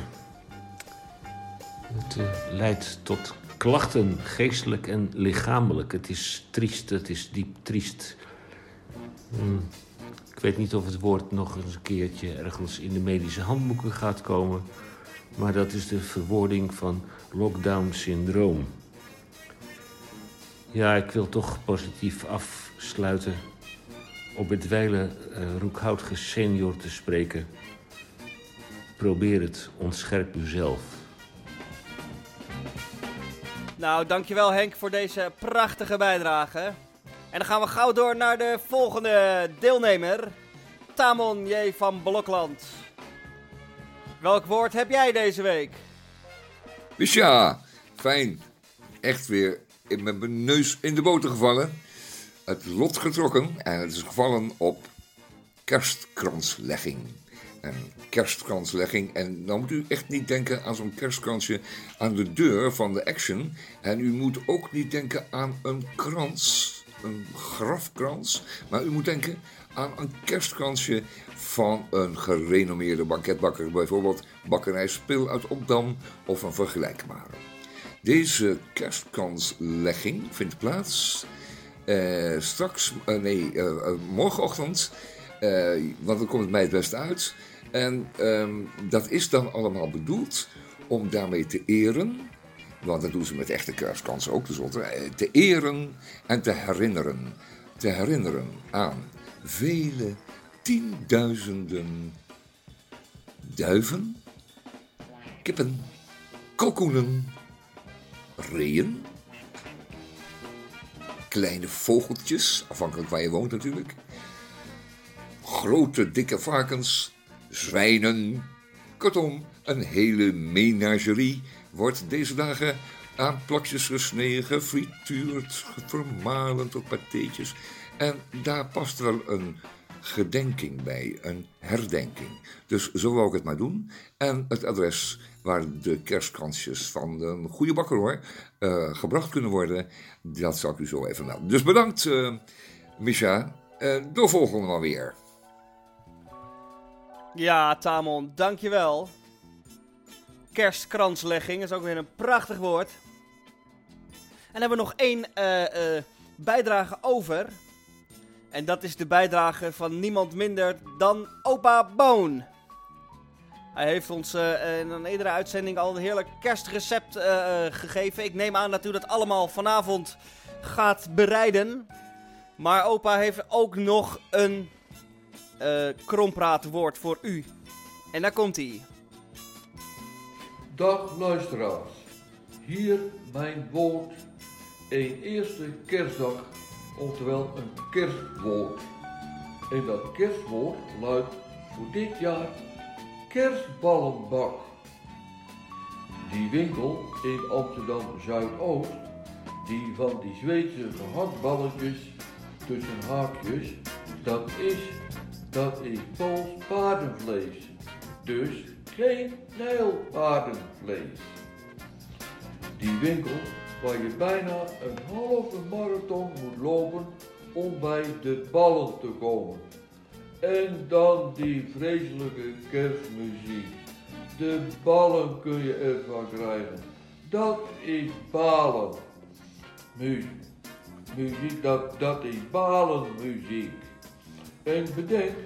Het eh, leidt tot klachten, geestelijk en lichamelijk. Het is triest, het is diep triest. Hmm. Ik weet niet of het woord nog eens een keertje ergens in de medische handboeken gaat komen. Maar dat is de verwoording van lockdown-syndroom. Ja, ik wil toch positief afsluiten. Op het wijle uh, Roekhoutige senior te spreken. Probeer het, ontscherp uzelf. Nou, dankjewel Henk voor deze prachtige bijdrage. En dan gaan we gauw door naar de volgende deelnemer. Tamon J. van Blokland. Welk woord heb jij deze week? Dus fijn. Echt weer met mijn neus in de boter gevallen. Het lot getrokken en het is gevallen op kerstkranslegging. Een kerstkranslegging. En dan moet u echt niet denken aan zo'n kerstkransje aan de deur van de Action. En u moet ook niet denken aan een krans, een grafkrans. Maar u moet denken aan een kerstkransje van een gerenommeerde banketbakker. Bijvoorbeeld Bakkerij Spil uit Opdam of een vergelijkbare. Deze kerstkranslegging vindt plaats uh, straks, uh, nee, uh, morgenochtend. want dan komt het mij het beste uit. En um, dat is dan allemaal bedoeld om daarmee te eren. Want dat doen ze met echte kerstkansen ook tenslotte. Te eren en te herinneren. Te herinneren aan vele tienduizenden duiven, kippen, kalkoenen, reeën, kleine vogeltjes, afhankelijk waar je woont natuurlijk, grote dikke varkens, zwijnen, kortom, een hele menagerie wordt deze dagen aan plakjes gesneden, gefrituurd, vermalen tot patéetjes. En daar past wel een gedenking bij, een herdenking. Dus zo wou ik het maar doen. En het adres waar de kerstkransjes van een goede bakker hoor, uh, gebracht kunnen worden, dat zal ik u zo even melden. Dus bedankt, uh, Misha. Uh, de volgende maar weer. Ja, Tamon, dankjewel. Kerstkranslegging is ook weer een prachtig woord. En hebben we nog één bijdrage over. En dat is de bijdrage van niemand minder dan opa Boon. Hij heeft ons uh, in een eerdere uitzending al een heerlijk kerstrecept uh, gegeven. Ik neem aan dat u dat allemaal vanavond gaat bereiden. Maar opa heeft ook nog een krompraatwoord voor u. En daar komt hij. Dag luisteraars. Hier mijn woord. Een eerste kerstdag oftewel een kerstwoord. En dat kerstwoord luidt voor dit jaar kerstballenbak. Die winkel in Amsterdam Zuidoost, die van die Zweedse gehaktballetjes tussen haakjes, dat is, dat is Pools paardenvlees. Dus geen nijlpaardenvlees. Die winkel waar je bijna een halve marathon moet lopen om bij de ballen te komen. En dan die vreselijke kerstmuziek. De ballen kun je ervan krijgen. Dat is balen. Muziek, muziek dat, dat is balenmuziek. En bedenk,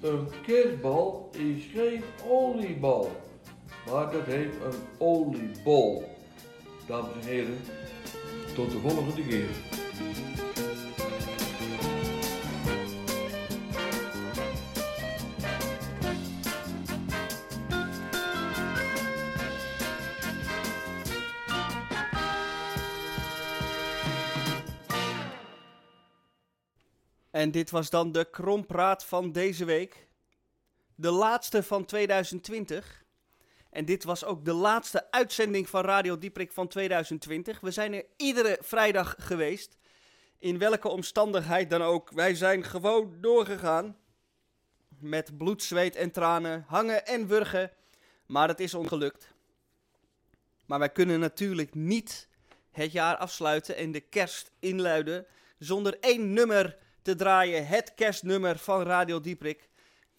een kerstbal is geen oliebal, maar dat heeft een oliebol. Dames en heren, tot de volgende keer. En dit was dan de krompraat van deze week. De laatste van 2020. En dit was ook de laatste uitzending van Radio Dieprik van 2020. We zijn er iedere vrijdag geweest. In welke omstandigheid dan ook. Wij zijn gewoon doorgegaan. Met bloed, zweet en tranen. Hangen en wurgen. Maar het is ongelukt. Maar wij kunnen natuurlijk niet het jaar afsluiten en de kerst inluiden. zonder één nummer te draaien. Het kerstnummer van Radio Dieprik.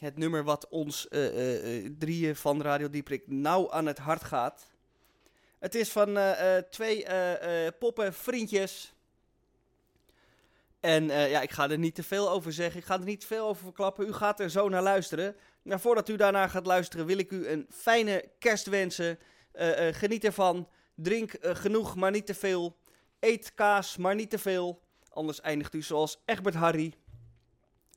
Het nummer wat ons eh, eh, eh, drieën van Radio Dieprik nauw aan het hart gaat. Het is van twee poppenvriendjes. En ja, ik ga er niet te veel over zeggen. Ik ga er niet veel over verklappen. U gaat er zo naar luisteren. Maar voordat u daarna gaat luisteren, wil ik u een fijne kerst wensen. Geniet ervan. Drink genoeg, maar niet te veel. Eet kaas, maar niet te veel. Anders eindigt u zoals Egbert Harry.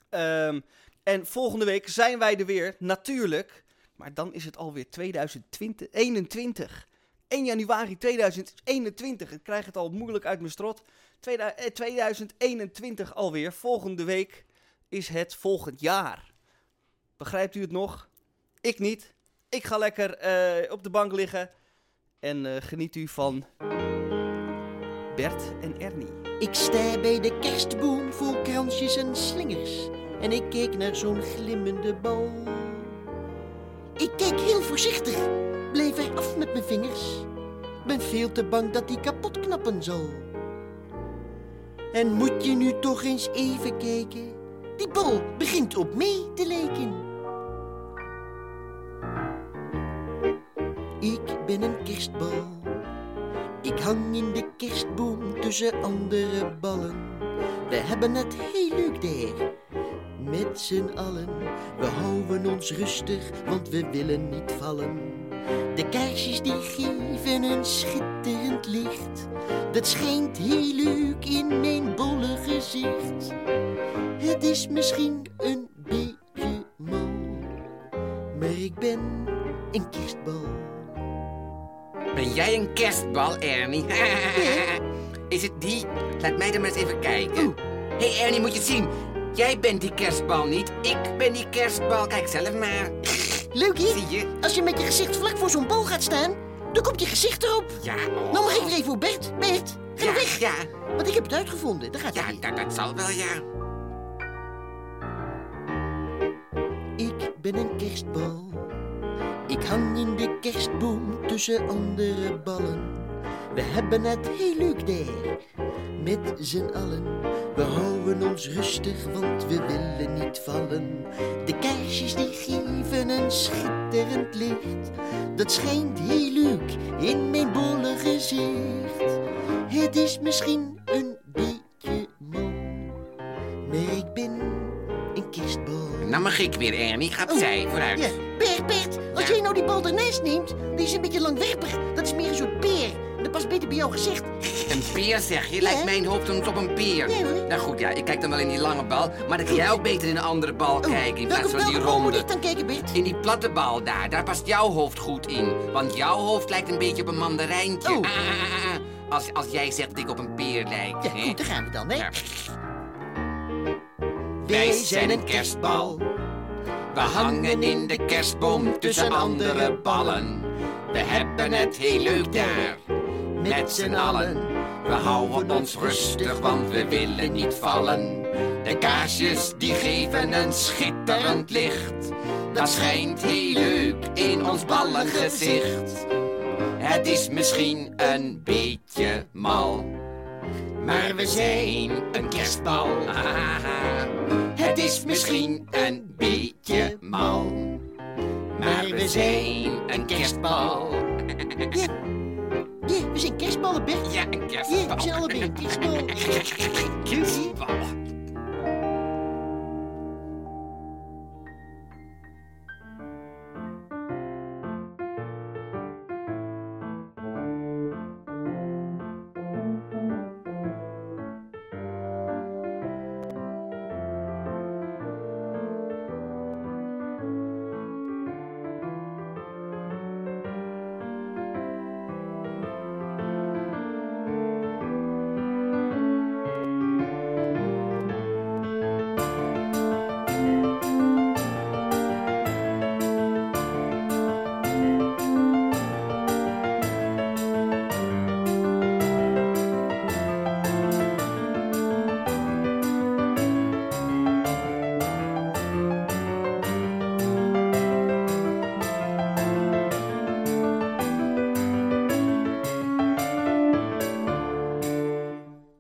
Ehm, en volgende week zijn wij er weer, natuurlijk. Maar dan is het alweer 2021. 1 januari 2021. Ik krijg het al moeilijk uit mijn strot. Tweeda- eh, 2021 alweer. Volgende week is het volgend jaar. Begrijpt u het nog? Ik niet. Ik ga lekker eh, op de bank liggen. En eh, geniet u van Bert en Ernie. Ik sta bij de kerstboom vol kransjes en slingers. En ik keek naar zo'n glimmende bal. Ik keek heel voorzichtig, bleef er af met mijn vingers. Ben veel te bang dat die kapot knappen zal. En moet je nu toch eens even kijken? Die bal begint op mee te lijken. Ik ben een kerstbal. Ik hang in de kerstboom tussen andere ballen. We hebben het heel leuk daar. Met z'n allen. We houden ons rustig, want we willen niet vallen. De kaarsjes die geven een schitterend licht. Dat schijnt heel leuk in mijn bolle gezicht. Het is misschien een beetje mal. Maar ik ben een kerstbal. Ben jij een kerstbal, Ernie? [laughs] Is het die? Laat mij er maar eens even kijken. Hé hey Ernie, moet je het zien. Jij bent die kerstbal niet. Ik ben die kerstbal. Kijk zelf maar. Leuk, hè? Zie je? Als je met je gezicht vlak voor zo'n bal gaat staan, dan komt je gezicht erop. Ja, oh. Nou mag ik weer even voor Bert. Bert, ga Ja, weg. ja. Want ik heb het uitgevonden. Daar gaat Ja, hij. dat, dat zal wel, ja. Ik ben een kerstbal. Ik hang in de kerstboom tussen andere ballen. We hebben het heel leuk daar. Met z'n allen. We houden ons rustig, want we willen niet vallen. De kaarsjes die geven een schitterend licht. Dat schijnt heel leuk in mijn bolle gezicht. Het is misschien een beetje mal. Maar ik ben een kerstbal. Nou mag ik weer, Ernie. Ga opzij, vooruit. Ja, Bert, Bert, als jij nou die bal ernaast neemt, die is een beetje langwerpig. Dat is meer een soort peer. Dat past beter bij jouw gezicht. Een peer, zeg je? Lijkt mijn hoofd soms op een peer. Ja, hoor. Nou goed, ja, ik kijk dan wel in die lange bal. Maar dan kan jij ook beter in een andere bal kijken. In plaats van die welke bal moet ronde. ik dan kijken, Bert? In die platte bal daar, daar past jouw hoofd goed in. Want jouw hoofd lijkt een beetje op een mandarijntje. Oh. Ah, ah, ah, ah. Als, als jij zegt dat ik op een peer lijk. Ja, hè? goed, daar gaan we dan, hè? Ja. Wij zijn een kerstbal. We hangen in de kerstboom tussen andere ballen. We hebben het heel leuk daar, met z'n allen. We houden ons rustig, want we willen niet vallen. De kaarsjes die geven een schitterend licht. Dat schijnt heel leuk in ons ballengezicht. Het is misschien een beetje mal. Maar we zijn een kerstbal. [laughs] Het is misschien een beetje mal. Maar we zijn een kerstbal. [laughs] Ja. Ja, we zijn kerstballen, Bert. Ja, een Ja, kerstbal. we zijn allebei een kerstbal. [laughs] Kerstbal.